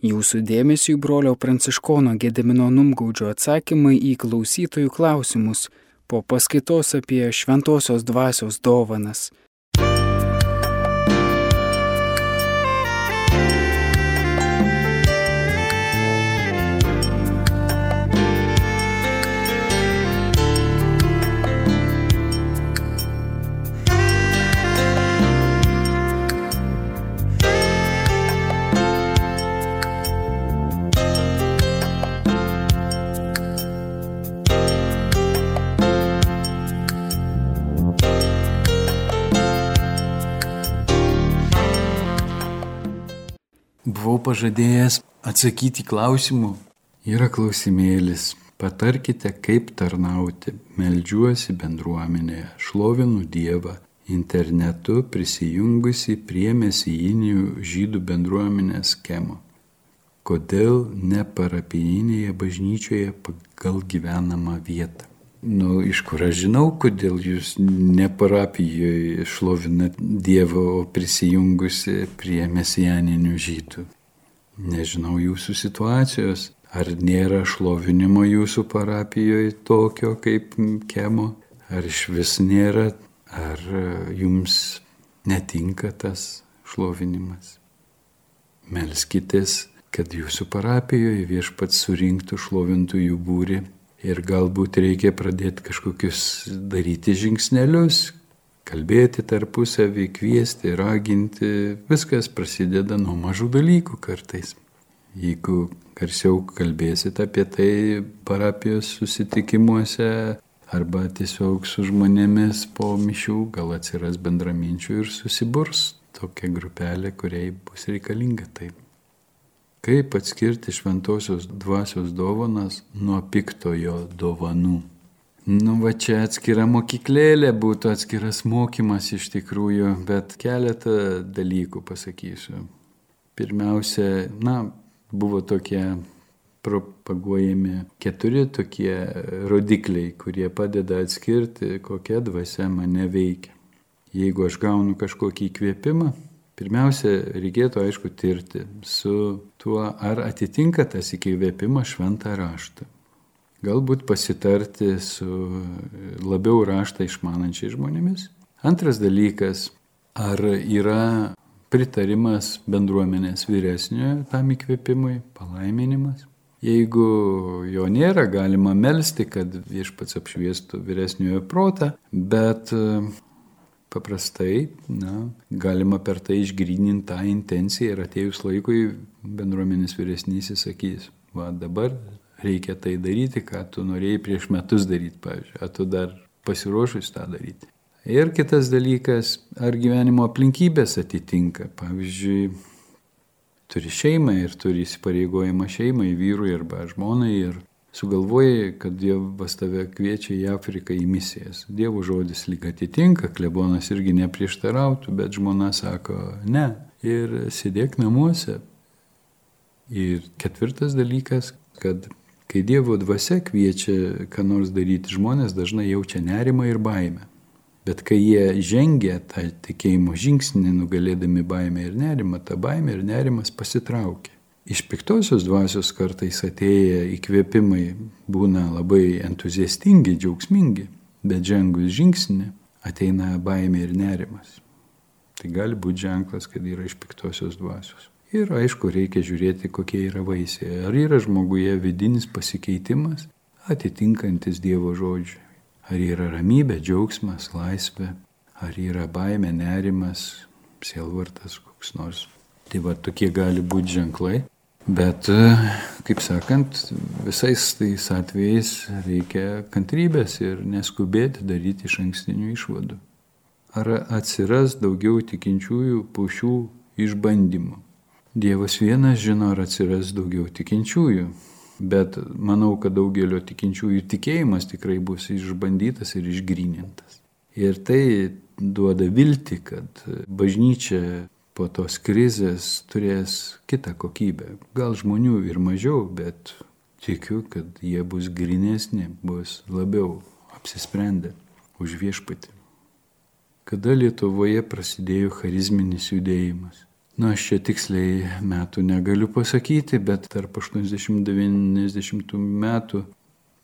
Jūsų dėmesiu brolio Pranciškono Gedemino Numgaudžio atsakymai į klausytojų klausimus po paskaitos apie šventosios dvasios dovanas. Buvau pažadėjęs atsakyti klausimų. Yra klausimėlis. Patarkite, kaip tarnauti. Meldžiuosi bendruomenėje, šlovinu Dievą, internetu prisijungusi prie mesijinių žydų bendruomenės schemo. Kodėl ne parapijinėje bažnyčioje pagal gyvenamą vietą? Nu, iš kur aš žinau, kodėl jūs ne parapijoje šlovinat Dievą, o prisijungusi prie mesijaninių žydų. Nežinau jūsų situacijos. Ar nėra šlovinimo jūsų parapijoje tokio kaip kemo, ar iš vis nėra, ar jums netinka tas šlovinimas. Melskitės, kad jūsų parapijoje viešpats surinktų šlovintųjų būrį ir galbūt reikia pradėti kažkokius daryti žingsnelius, kalbėti tarpusavį, kviesti, raginti. Viskas prasideda nuo mažų dalykų kartais. Jeigu garsiau kalbėsit apie tai parapijos susitikimuose arba tiesiog su žmonėmis po mišių, gal atsiras bendraminčių ir susiburs tokia grupelė, kuriai bus reikalinga taip. Kaip atskirti šventosios dvasios dovanas nuo piktojo dovanų? Nu, va čia atskira mokyklėlė būtų atskiras mokymas iš tikrųjų, bet keletą dalykų pasakysiu. Pirmiausia, na, buvo tokie propaguojami keturi tokie rodikliai, kurie padeda atskirti, kokia dvasia mane veikia. Jeigu aš gaunu kažkokį įkvėpimą, Pirmiausia, reikėtų aišku tirti su tuo, ar atitinka tas įkvėpimas šventą raštą. Galbūt pasitarti su labiau raštą išmanančiais žmonėmis. Antras dalykas, ar yra pritarimas bendruomenės vyresniojo tam įkvėpimui, palaiminimas. Jeigu jo nėra, galima melstį, kad viešpats apšviestų vyresniojo protą, bet paprastai na, galima per tai išgrininti tą intenciją ir atėjus laikui bendruomenės vyresnysis sakys, va dabar reikia tai daryti, ką tu norėjai prieš metus daryti, pavyzdžiui, ar tu dar pasiruošus tą daryti. Ir kitas dalykas, ar gyvenimo aplinkybės atitinka, pavyzdžiui, turi šeimą ir turi įsipareigojimą šeimai, vyrui arba žmonai ir sugalvojai, kad Dievas tave kviečia į Afriką į misijas. Dievo žodis lyg atitinka, klebonas irgi neprieštarautų, bet žmona sako ne ir sėdėk namuose. Ir ketvirtas dalykas, kad kai Dievo dvasia kviečia ką nors daryti, žmonės dažnai jaučia nerimą ir baimę. Bet kai jie žengia tą tikėjimo žingsnį, nugalėdami baimę ir nerimą, ta baimė ir nerimas pasitraukia. Iš piktosios dvasios kartais atėję įkvėpimai būna labai entuziastingi, džiaugsmingi, bet žengus žingsnį ateina baimė ir nerimas. Tai gali būti ženklas, kad yra iš piktosios dvasios. Ir aišku, reikia žiūrėti, kokie yra vaisiai. Ar yra žmoguje vidinis pasikeitimas, atitinkantis Dievo žodžiui. Ar yra ramybė, džiaugsmas, laisvė, ar yra baimė, nerimas, sielvartas koks nors. Tai va tokie gali būti ženklai. Bet, kaip sakant, visais tais atvejais reikia kantrybės ir neskubėti daryti iš ankstinių išvadų. Ar atsiras daugiau tikinčiųjų po šių išbandymų? Dievas vienas žino, ar atsiras daugiau tikinčiųjų, bet manau, kad daugelio tikinčiųjų tikėjimas tikrai bus išbandytas ir išgrynintas. Ir tai duoda vilti, kad bažnyčia po tos krizės turės kitą kokybę. Gal žmonių ir mažiau, bet tikiu, kad jie bus grinesni, bus labiau apsisprendę už viešpatį. Kada Lietuvoje prasidėjo charizminis judėjimas? Nu, aš čia tiksliai metų negaliu pasakyti, bet tarp 80-90 metų,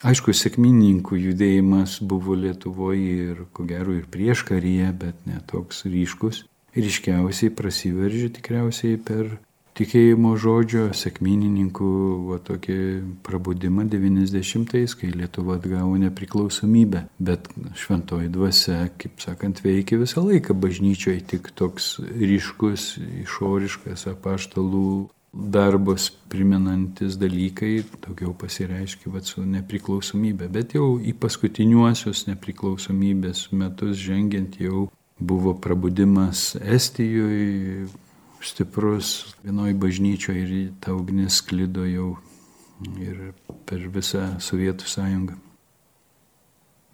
aišku, sėkmininkų judėjimas buvo Lietuvoje ir ko gero ir prieš karyje, bet netoks ryškus. Ryškiausiai prasiveržė tikriausiai per tikėjimo žodžio sekminininkų va, tokį prabudimą 90-ais, kai Lietuva atgavo nepriklausomybę. Bet šventoji dvasia, kaip sakant, veikia visą laiką bažnyčioje, tik toks ryškus, išoriškas apaštalų darbas priminantis dalykai daugiau pasireiškia vat, su nepriklausomybė. Bet jau į paskutiniuosius nepriklausomybės metus žengiant jau buvo prabudimas Estijoje, stiprus vienoj bažnyčioje ir ta ugnis sklido jau ir per visą Sovietų sąjungą.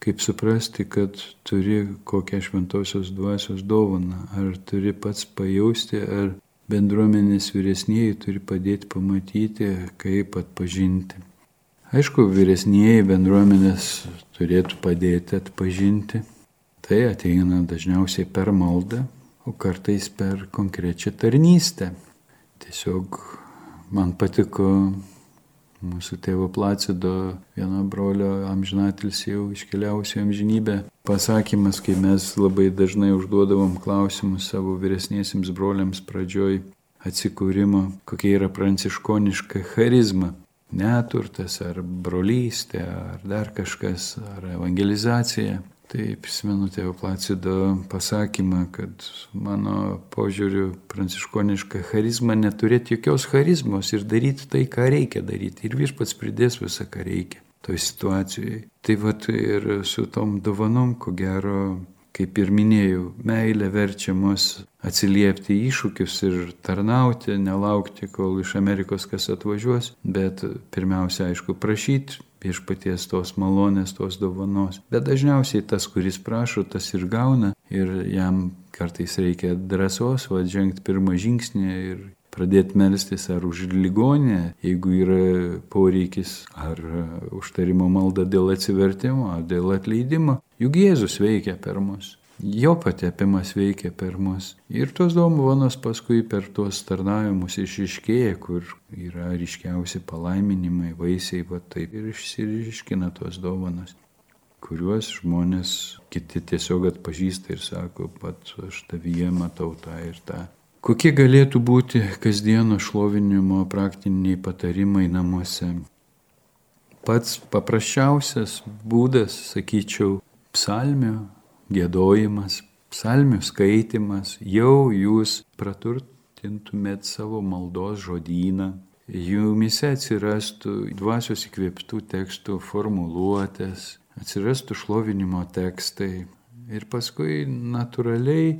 Kaip suprasti, kad turi kokią šventosios dvasios dovaną, ar turi pats pajausti, ar bendruomenės vyresnėji turi padėti pamatyti, kaip atpažinti. Aišku, vyresnėji bendruomenės turėtų padėti atpažinti. Tai ateina dažniausiai per maldą, o kartais per konkrečią tarnystę. Tiesiog man patiko mūsų tėvo Placido, vieno brolio amžinatilis jau iškeliausio amžinybę, pasakymas, kai mes labai dažnai užduodavom klausimus savo vyresniesiems broliams pradžioj atsikūrimo, kokia yra pranciškoniška charizma. Neturtas ar brolystė, ar dar kažkas, ar evangelizacija. Tai prisimenu tėvo Placido pasakymą, kad mano požiūriu pranciškoniška charizma neturėti jokios charizmos ir daryti tai, ką reikia daryti. Ir viešpats pridės visą, ką reikia toj situacijoje. Tai vat ir su tom dovanom, ko gero, kaip ir minėjau, meilė verčia mus atsiliepti iššūkius ir tarnauti, nelaukti, kol iš Amerikos kas atvažiuos, bet pirmiausia, aišku, prašyti viešpaties tos malonės, tos dovanos. Bet dažniausiai tas, kuris prašo, tas ir gauna ir jam kartais reikia drąsos, va, žengti pirmą žingsnį ir pradėti melstis ar už ligonę, jeigu yra poreikis, ar užtarimo malda dėl atsivertimo, ar dėl atleidimo. Juk Jėzus veikia per mus jo patepimas veikia per mus. Ir tos dovanos paskui per tuos tarnavimus išiškėja, kur yra ryškiausi palaiminimai, vaisiai, va taip ir išsiriškina tos dovanos, kuriuos žmonės kiti tiesiog atpažįsta ir sako, pat aš tavyje matau tą ir tą. Kokie galėtų būti kasdieno šlovinimo praktiniai patarimai namuose? Pats paprasčiausias būdas, sakyčiau, psalmio gėdojimas, psalmių skaitimas, jau jūs praturtintumėt savo maldos žodyną, jumise atsirastų dvasios įkvėptų tekstų formuluotės, atsirastų šlovinimo tekstai ir paskui natūraliai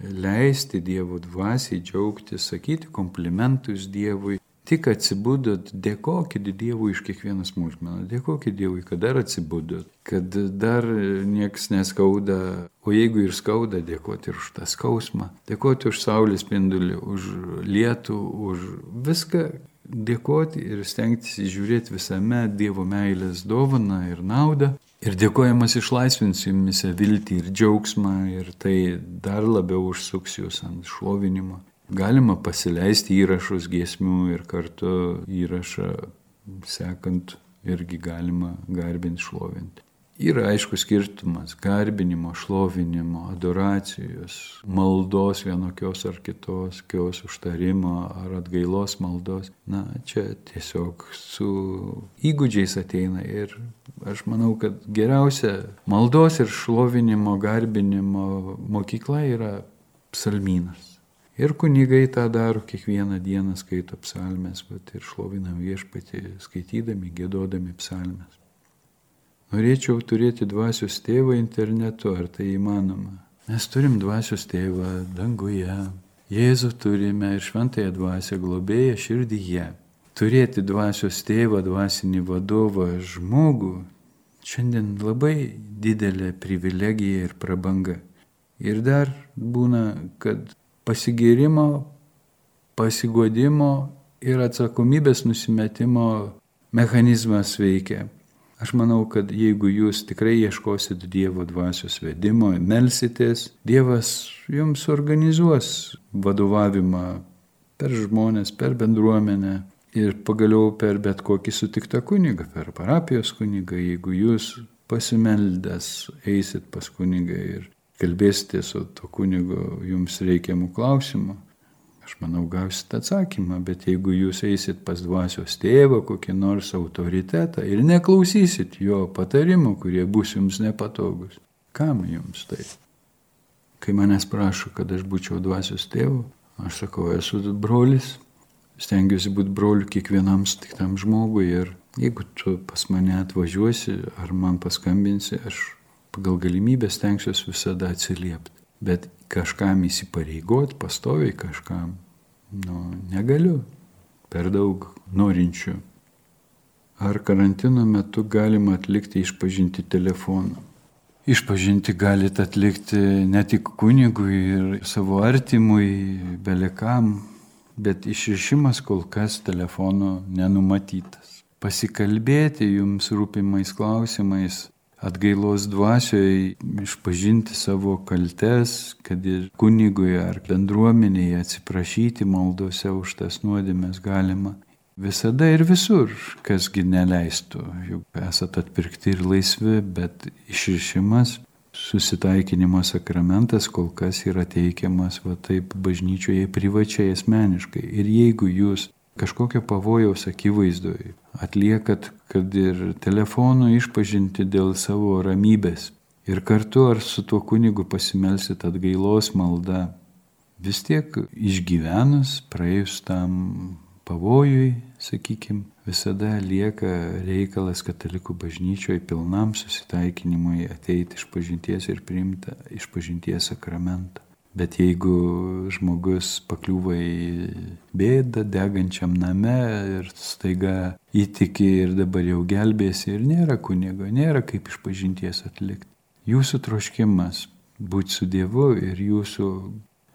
leisti Dievo dvasiai džiaugtis, sakyti komplimentus Dievui, Tik atsibudot, dėkokit Dievui iš kiekvieną smulkmeną, dėkokit Dievui, kad dar atsibudot, kad dar nieks neskauda, o jeigu ir skauda, dėkoti ir už tą skausmą, dėkoti už saulės spindulį, už lietų, už viską, dėkoti ir stengtis įžiūrėti visame Dievo meilės dovaną ir naudą. Ir dėkojamas išlaisvins jumise viltį ir džiaugsmą ir tai dar labiau užsuks jūs ant šlovinimo. Galima pasileisti įrašus giesmių ir kartu įrašą sekant irgi galima garbinti, šlovinti. Yra aišku skirtumas - garbinimo, šlovinimo, adoracijos, maldos vienokios ar kitos, kios užtarimo ar atgailos maldos. Na, čia tiesiog su įgūdžiais ateina ir aš manau, kad geriausia maldos ir šlovinimo, garbinimo mokykla yra psalminas. Ir kunigai tą daro, kiekvieną dieną skaito psalmes, bet ir šlovinam viešpatį, skaitydami, gėdodami psalmes. Norėčiau turėti dvasios tėvą internetu, ar tai įmanoma? Mes turim dvasios tėvą danguje, Jėzų turime ir šventąją dvasę globėją širdyje. Turėti dvasios tėvą, dvasinį vadovą, žmogų, šiandien labai didelė privilegija ir prabanga. Ir dar būna, kad pasigirimo, pasigodimo ir atsakomybės nusimetimo mechanizmas veikia. Aš manau, kad jeigu jūs tikrai ieškosit Dievo dvasios vedimo, melsitės, Dievas jums organizuos vadovavimą per žmonės, per bendruomenę ir pagaliau per bet kokį sutiktą kunigą, per parapijos kunigą, jeigu jūs pasimeldęs eisit pas kunigą ir kalbėsite su to kunigu jums reikiamų klausimų, aš manau gausite atsakymą, bet jeigu jūs eisit pas dvasios tėvą, kokį nors autoritetą ir neklausysit jo patarimų, kurie bus jums nepatogus, kam jums tai? Kai manęs prašo, kad aš būčiau dvasios tėvu, aš sakau, esu brolis, stengiuosi būti broliu kiekvienam sutiktam žmogui ir jeigu tu pas mane atvažiuosi ar man paskambinsi, aš pagal galimybę stengsiuosi visada atsiliepti. Bet kažkam įsipareigot, pastoviai kažkam, nu, negaliu. Per daug norinčių. Ar karantino metu galima atlikti išpažinti telefonu? Išpažinti galite atlikti ne tik kunigui ir savo artimui, belekam, bet išrišimas kol kas telefonu nenumatytas. Pasikalbėti jums rūpimais klausimais, atgailos dvasioje, išpažinti savo kaltes, kad ir kunigui ar bendruomenėje atsiprašyti maldose už tas nuodėmės galima. Visada ir visur, kasgi neleistų, juk esate atpirkti ir laisvi, bet išrišimas susitaikinimo sakramentas kol kas yra teikiamas va taip bažnyčioje privačiai asmeniškai. Ir jeigu jūs kažkokio pavojaus akivaizdoj. Atliekat, kad ir telefonu išpažinti dėl savo ramybės. Ir kartu ar su tuo kunigu pasimelsit atgailos malda, vis tiek išgyvenus, praėjus tam pavojui, sakykime, visada lieka reikalas katalikų bažnyčioje pilnam susitaikinimui ateiti iš pažinties ir priimti iš pažinties sakramentą. Bet jeigu žmogus pakliūva į bėdą degančiam name ir staiga įtiki ir dabar jau gelbėsi ir nėra kunigo, nėra kaip iš pažinties atlikti. Jūsų troškimas būti su Dievu ir jūsų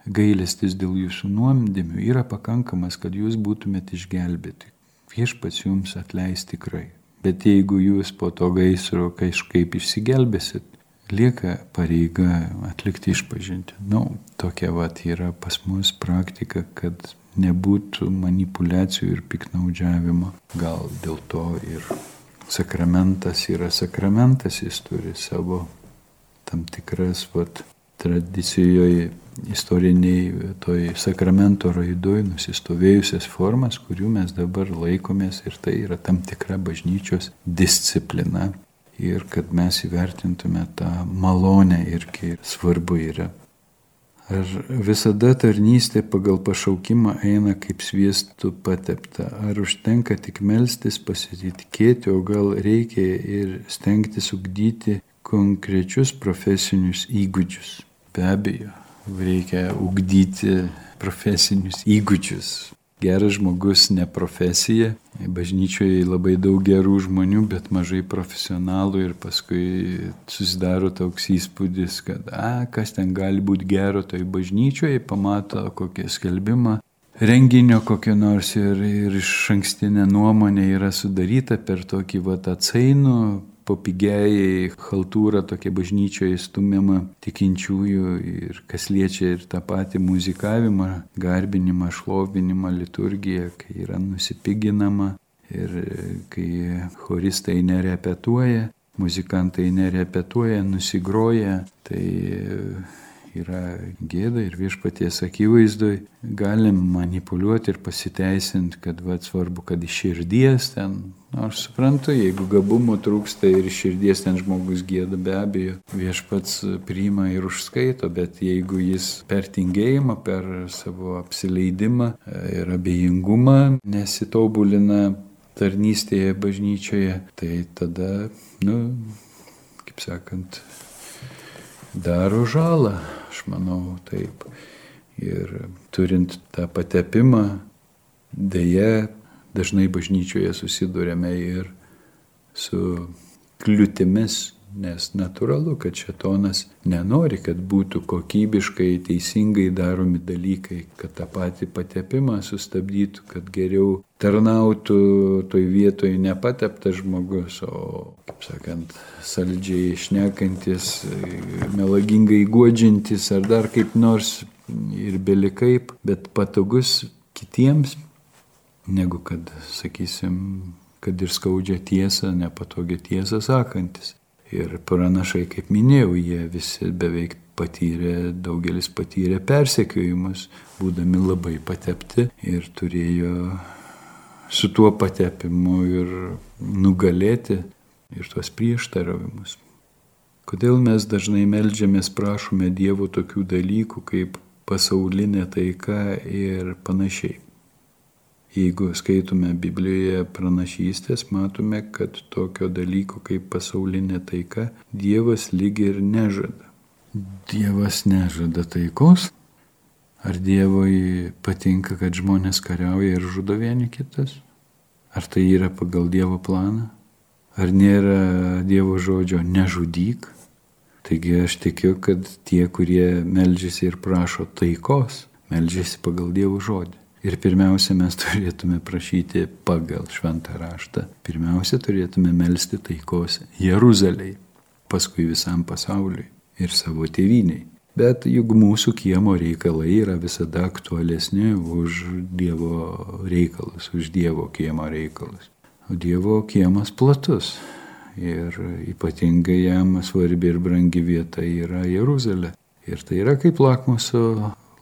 gailestis dėl jūsų nuomdėmių yra pakankamas, kad jūs būtumėte išgelbėti viešpats jums atleis tikrai. Bet jeigu jūs po to gaisro kažkaip išsigelbėsit, lieka pareiga atlikti išpažinti. Na, nu, tokia vat yra pas mus praktika, kad nebūtų manipulacijų ir piknaudžiavimo. Gal dėl to ir sakramentas yra sakramentas, jis turi savo tam tikras vat, tradicijoje istoriniai toj sakramento raidoj nusistovėjusias formas, kurių mes dabar laikomės ir tai yra tam tikra bažnyčios disciplina. Ir kad mes įvertintume tą malonę irgi svarbu yra. Ar visada tarnystė pagal pašaukimą eina kaip sviestų patepta? Ar užtenka tik melstis, pasitikėti, o gal reikia ir stengtis ugdyti konkrečius profesinius įgūdžius? Be abejo, reikia ugdyti profesinius įgūdžius. Geras žmogus ne profesija. Bažnyčioje labai daug gerų žmonių, bet mažai profesionalų ir paskui susidaro toks įspūdis, kad, a, kas ten gali būti gero toj bažnyčioje, pamato kokią skelbimą, renginio kokio nors ir, ir iš ankstinė nuomonė yra sudaryta per tokį vat atsainų popigiai haltūra tokia bažnyčioje stumiama tikinčiųjų ir kas liečia ir tą patį muzikavimą, garbinimą, šlovinimą, liturgiją, kai yra nusipiginama ir kai choristai nerepetuoja, muzikantai nerepetuoja, nusigroja, tai yra gėda ir viešpaties akivaizdoj. Galim manipuliuoti ir pasiteisinti, kad va, svarbu, kad iš širdies ten, nors suprantu, jeigu gabumo trūksta ir iš širdies ten žmogus gėda, be abejo, viešpats priima ir užskaito, bet jeigu jis per tingėjimą, per savo apsileidimą ir abejingumą nesitobulina tarnystėje bažnyčioje, tai tada, nu, kaip sakant, daro žalą, aš manau taip. Ir turint tą patepimą, dėje dažnai bažnyčioje susidurėme ir su kliūtimis, nes natūralu, kad šetonas nenori, kad būtų kokybiškai, teisingai daromi dalykai, kad tą patį patepimą sustabdytų, kad geriau tarnautų toj vietoj nepateptas žmogus, o, kaip sakant, saldžiai išnekantis, melagingai godžiantis ar dar kaip nors ir belikaip, bet patogus kitiems, negu kad, sakysim, kad ir skaudžią tiesą, nepatogią tiesą sakantis. Ir pranašai, kaip minėjau, jie visi beveik patyrė, daugelis patyrė persekiojimus, būdami labai patepti ir turėjo su tuo patepimu ir nugalėti ir tuos prieštaravimus. Kodėl mes dažnai melžiamės, prašome Dievo tokių dalykų kaip pasaulinė taika ir panašiai. Jeigu skaitume Biblijoje pranašystės, matome, kad tokio dalyko kaip pasaulinė taika Dievas lyg ir nežada. Dievas nežada taikos? Ar Dievui patinka, kad žmonės kariauja ir žudo vieni kitus? Ar tai yra pagal Dievo planą? Ar nėra Dievo žodžio nežudyk? Taigi aš tikiu, kad tie, kurie melžiasi ir prašo taikos, melžiasi pagal Dievo žodį. Ir pirmiausia, mes turėtume prašyti pagal šventą raštą. Pirmiausia, turėtume melstį taikos Jeruzaliai, paskui visam pasauliui ir savo tėviniai. Bet juk mūsų kiemo reikalai yra visada aktualesni už Dievo reikalus, už Dievo kiemo reikalus. O Dievo kiemas platus. Ir ypatingai jam svarbi ir brangi vieta yra Jeruzalė. Ir tai yra kaip lakmuso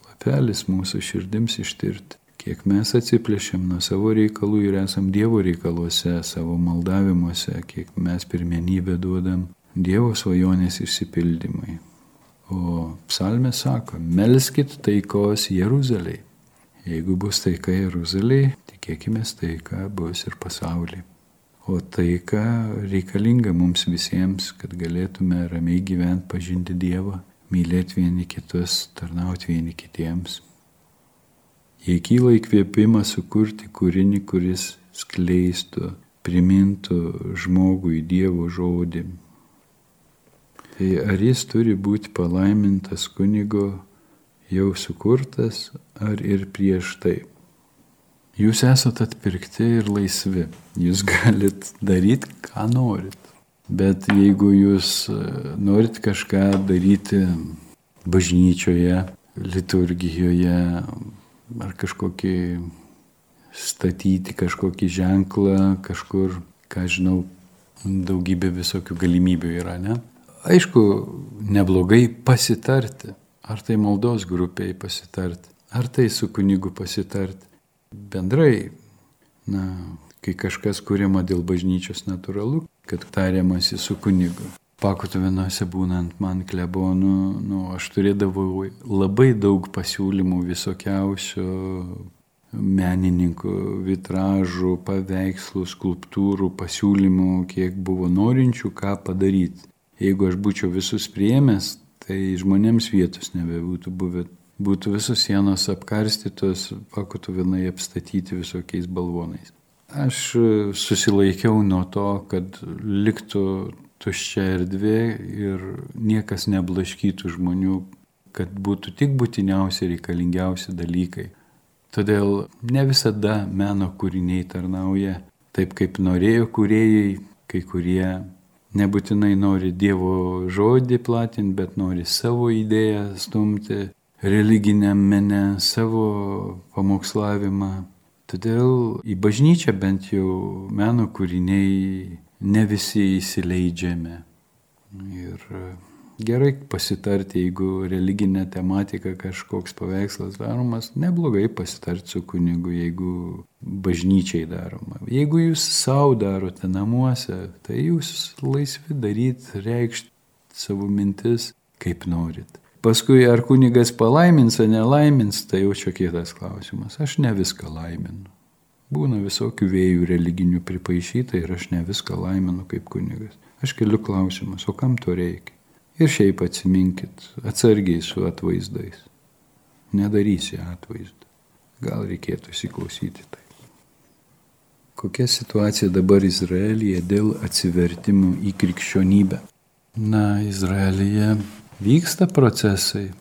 lapelis mūsų širdims ištirti. Kiek mes atsiplėšiam nuo savo reikalų ir esam Dievo reikaluose, savo maldavimuose, kiek mes pirmenybę duodam Dievo svajonės išsipildymai. O psalmė sako, melskit taikos Jeruzaliai. Jeigu bus taika Jeruzaliai, tikėkime taika bus ir pasaulyje. O taika reikalinga mums visiems, kad galėtume ramiai gyventi, pažinti Dievą, mylėti vieni kitus, tarnauti vieni kitiems. Jei kyla įkvėpimas sukurti kūrinį, kuris skleistų, primintų žmogui Dievo žodį, tai ar jis turi būti palaimintas kunigo jau sukurtas, ar ir prieš tai. Jūs esate atpirkti ir laisvi. Jūs galit daryti, ką norit. Bet jeigu jūs e, norit kažką daryti bažnyčioje, liturgijoje, ar kažkokį statyti kažkokį ženklą, kažkur, ką žinau, daugybė visokių galimybių yra, ne? Aišku, neblogai pasitarti. Ar tai maldos grupiai pasitarti, ar tai su kunigu pasitarti bendrai, na, kai kažkas kuriama dėl bažnyčios natūralu, kad tariamasi su kunigu. Pakutuvinuose būnant man klebonu, nu, aš turėdavau labai daug pasiūlymų visokiausių menininkų, vitražų, paveikslų, skulptūrų, pasiūlymų, kiek buvo norinčių ką padaryti. Jeigu aš būčiau visus priemęs, tai žmonėms vietos nebebūtų buvę būtų visos sienos apkarstytos, pakutų vienai apstatyti visokiais balvonais. Aš susilaikiau nuo to, kad liktų tuščia erdvė ir niekas neblaškytų žmonių, kad būtų tik būtiniausi reikalingiausi dalykai. Todėl ne visada meno kūriniai tarnauja taip, kaip norėjo kūrėjai, kai kurie nebūtinai nori Dievo žodį platinti, bet nori savo idėją stumti religiniam mene savo pamokslavimą. Todėl į bažnyčią bent jau meno kūriniai ne visi įsileidžiame. Ir gerai pasitarti, jeigu religinė tematika kažkoks paveikslas daromas, neblogai pasitarti su kunigu, jeigu bažnyčiai daroma. Jeigu jūs savo darote namuose, tai jūs laisvi daryti, reikšti savo mintis, kaip norit. Paskui ar kunigas palaimins ar nelaimins, tai jau čia kitas klausimas. Aš ne viską laiminu. Būna visokių vėjų religinių pripaišyta ir aš ne viską laiminu kaip kunigas. Aš keliu klausimus, o kam to reikia? Ir šiaip atsiminkit, atsargiai su atvaizdais. Nedarysi atvaizdų. Gal reikėtų įsiklausyti tai. Kokia situacija dabar Izraelyje dėl atsivertimų į krikščionybę? Na, Izraelyje Vyksta procesai,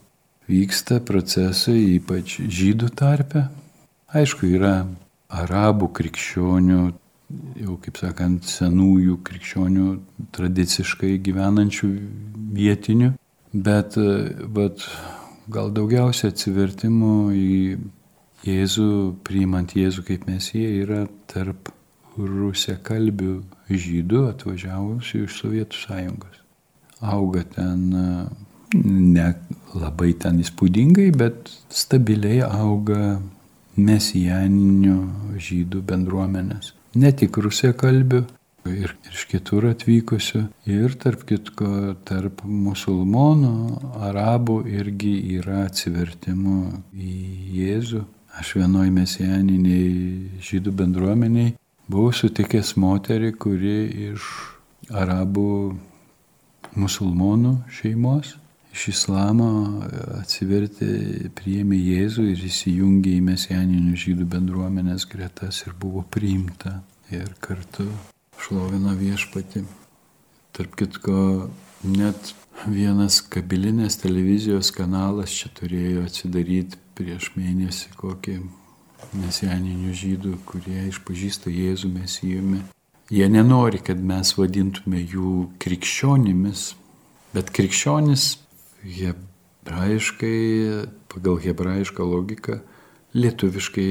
vyksta procesai ypač žydų tarpe. Aišku, yra arabų krikščionių, jau kaip sakant, senųjų krikščionių tradiciškai gyvenančių vietinių, bet vat, gal daugiausia atsivertimų į Jėzų, priimant Jėzų kaip mesiją, yra tarp rusiakalbių žydų atvažiavusių iš Sovietų sąjungos. Auga ten ne labai ten įspūdingai, bet stabiliai auga mesijaninių žydų bendruomenės. Ne tik rusiakalbių, ir iš kitur atvykusių. Ir tarp kitko, tarp musulmonų, arabų irgi yra atsivertimų į Jėzų. Aš vienoj mesijaniniai žydų bendruomeniai buvau sutikęs moterį, kuri iš arabų musulmonų šeimos, iš islamo atsivertė, priėmė Jėzų ir įsijungė į mesijaninių žydų bendruomenės gretas ir buvo priimta. Ir kartu šlovina viešpati. Tarp kitko, net vienas kabilinės televizijos kanalas čia turėjo atsidaryti prieš mėnesį kokį mesianinių žydų, kurie išpažįsta Jėzų mesijumi. Jie nenori, kad mes vadintume jų krikščionimis, bet krikščionis hebrajiškai, pagal hebrajišką logiką, lietuviškai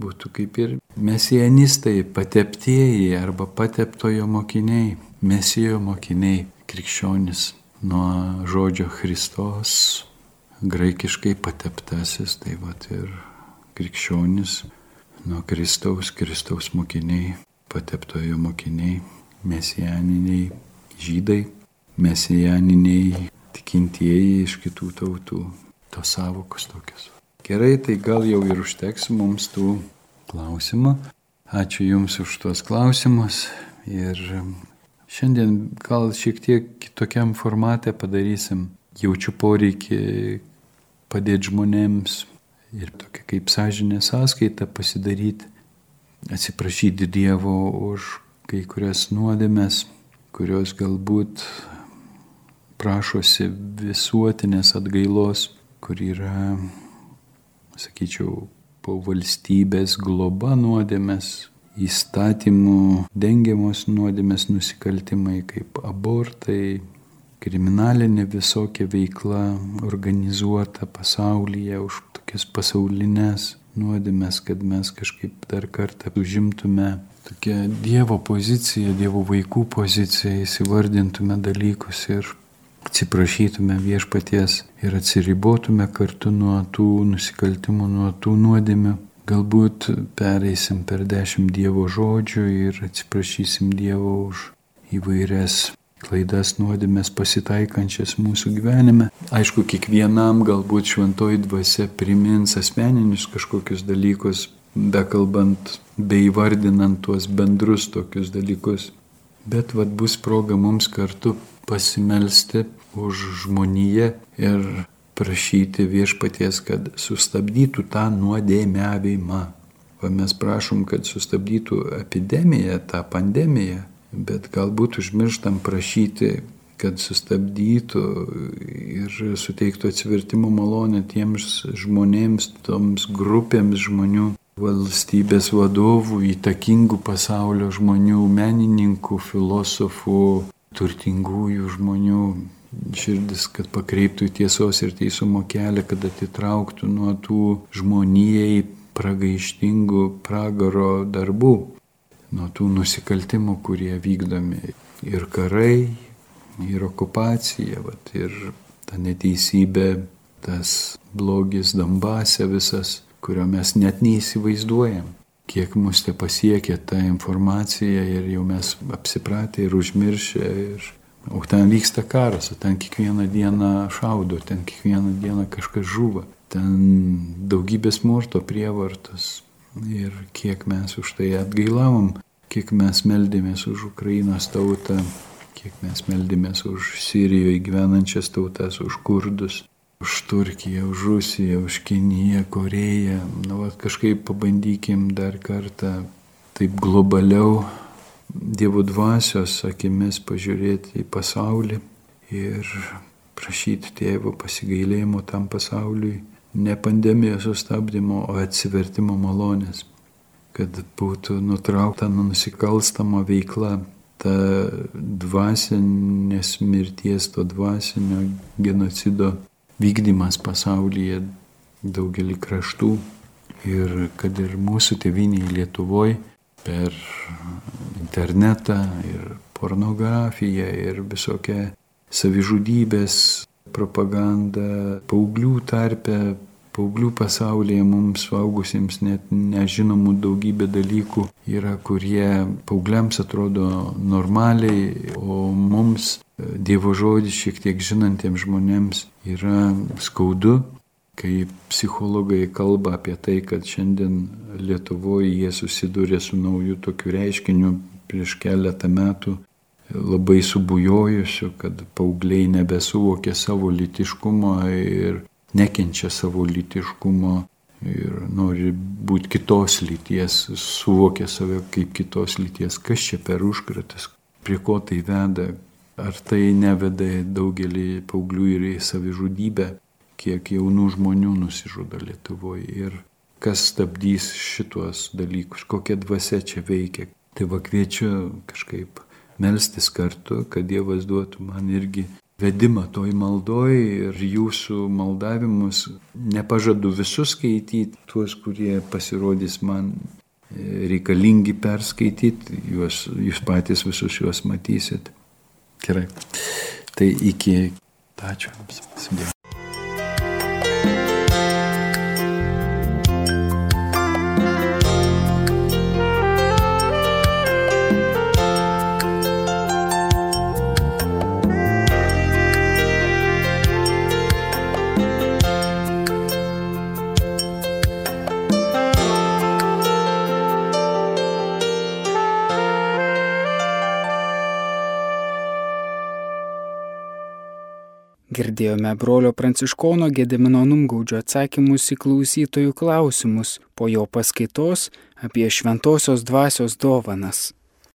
būtų kaip ir mesianistai, pateptieji arba pateptojo mokiniai, mesijo mokiniai, krikščionis nuo žodžio Kristos, graikiškai pateptasis, tai va ir krikščionis nuo Kristaus, Kristaus mokiniai, pateptojo mokiniai, mesianiniai žydai, mesianiniai tikintieji iš kitų tautų, tos savokos tokios. Gerai, tai gal jau ir užteks mums tų klausimų. Ačiū Jums už tuos klausimus ir šiandien gal šiek tiek kitokiam formatė padarysim. Jaučiu poreikį padėti žmonėms ir tokia kaip sąžinė sąskaita pasidaryti, atsiprašyti Dievo už kai kurias nuodėmes, kurios galbūt prašosi visuotinės atgailos, kur yra sakyčiau, po valstybės globa nuodėmės, įstatymų dengiamos nuodėmės nusikaltimai kaip abortai, kriminalinė visokia veikla organizuota pasaulyje už tokias pasaulinės nuodėmės, kad mes kažkaip dar kartą užimtume tokią Dievo poziciją, Dievo vaikų poziciją, įsivardintume dalykus ir atsiprašytume viešpaties ir atsiribotume kartu nuo tų nusikaltimų, nuo tų nuodėmių. Galbūt pereisim per dešimt Dievo žodžių ir atsiprašysim Dievo už įvairias klaidas nuodėmės pasitaikančias mūsų gyvenime. Aišku, kiekvienam galbūt šventoji dvasia primins asmeninius kažkokius dalykus, bekalbant, beivardinant tuos bendrus tokius dalykus. Bet vad bus proga mums kartu pasimelsti už žmoniją ir prašyti viešpaties, kad sustabdytų tą nuodėmiavimą. O mes prašom, kad sustabdytų epidemiją, tą pandemiją, bet galbūt užmirštam prašyti, kad sustabdytų ir suteiktų atsivertimo malonę tiems žmonėms, toms grupėms žmonių, valstybės vadovų, įtakingų pasaulio žmonių, menininkų, filosofų, turtingųjų žmonių širdis, kad pakreiptų į tiesos ir teisumo kelią, kad atitrauktų nuo tų žmonijai pragaištingų pragaro darbų, nuo tų nusikaltimų, kurie vykdomi ir karai, ir okupacija, vat, ir ta neteisybė, tas blogis Dambase visas, kurio mes net neįsivaizduojam kiek mus te pasiekia ta informacija ir jau mes apsipratę ir užmiršę. Ir, o ten vyksta karas, o ten kiekvieną dieną šaudo, ten kiekvieną dieną kažkas žuva. Ten daugybė smurto prievartos. Ir kiek mes už tai atgailavom, kiek mes meldėmės už Ukrainos tautą, kiek mes meldėmės už Sirijoje gyvenančias tautas, už kurdus už Turkiją, už Rusiją, už Kiniją, Koreją. Nu, va, kažkaip pabandykim dar kartą taip globaliau Dievo dvasios akimis pažiūrėti į pasaulį ir prašyti tėvo pasigailėjimo tam pasauliui, ne pandemijos sustabdymo, o atsivertimo malonės, kad būtų nutraukta nusikalstama veikla, ta dvasinės mirties, to dvasinio genocido vykdymas pasaulyje daugelį kraštų, ir kad ir mūsų tėviniai Lietuvoje per internetą ir pornografiją ir visokią savižudybės propagandą paauglių tarpe, paauglių pasaulyje mums suaugusiems net nežinomų daugybė dalykų yra, kurie paaugliams atrodo normaliai, o mums Dievo žodis šiek tiek žinantiems žmonėms yra skaudu, kai psichologai kalba apie tai, kad šiandien Lietuvoje jie susidūrė su nauju tokiu reiškiniu prieš keletą metų labai subujojusiu, kad paaugliai nebesuvokia savo litiškumo ir nekenčia savo litiškumo ir nori būti kitos lyties, suvokia save kaip kitos lyties. Kas čia per užkratas, prie ko tai veda, ar tai neveda daugelį paauglių ir į savižudybę, kiek jaunų žmonių nusižudo Lietuvoje ir kas stabdys šitos dalykus, kokia dvasia čia veikia. Tai va kviečiu kažkaip melstis kartu, kad Dievas duotų man irgi vedimą toj maldoj ir jūsų maldavimus. Nepažadu visus skaityti, tuos, kurie pasirodys man e, reikalingi perskaityti, juos, jūs patys visus juos matysit. Gerai. Tai iki. Ačiū. Sudėjau. Girdėjome brolio pranciškono Gedimino Numgaudžio atsakymus į klausytojų klausimus po jo paskaitos apie šventosios dvasios dovanas.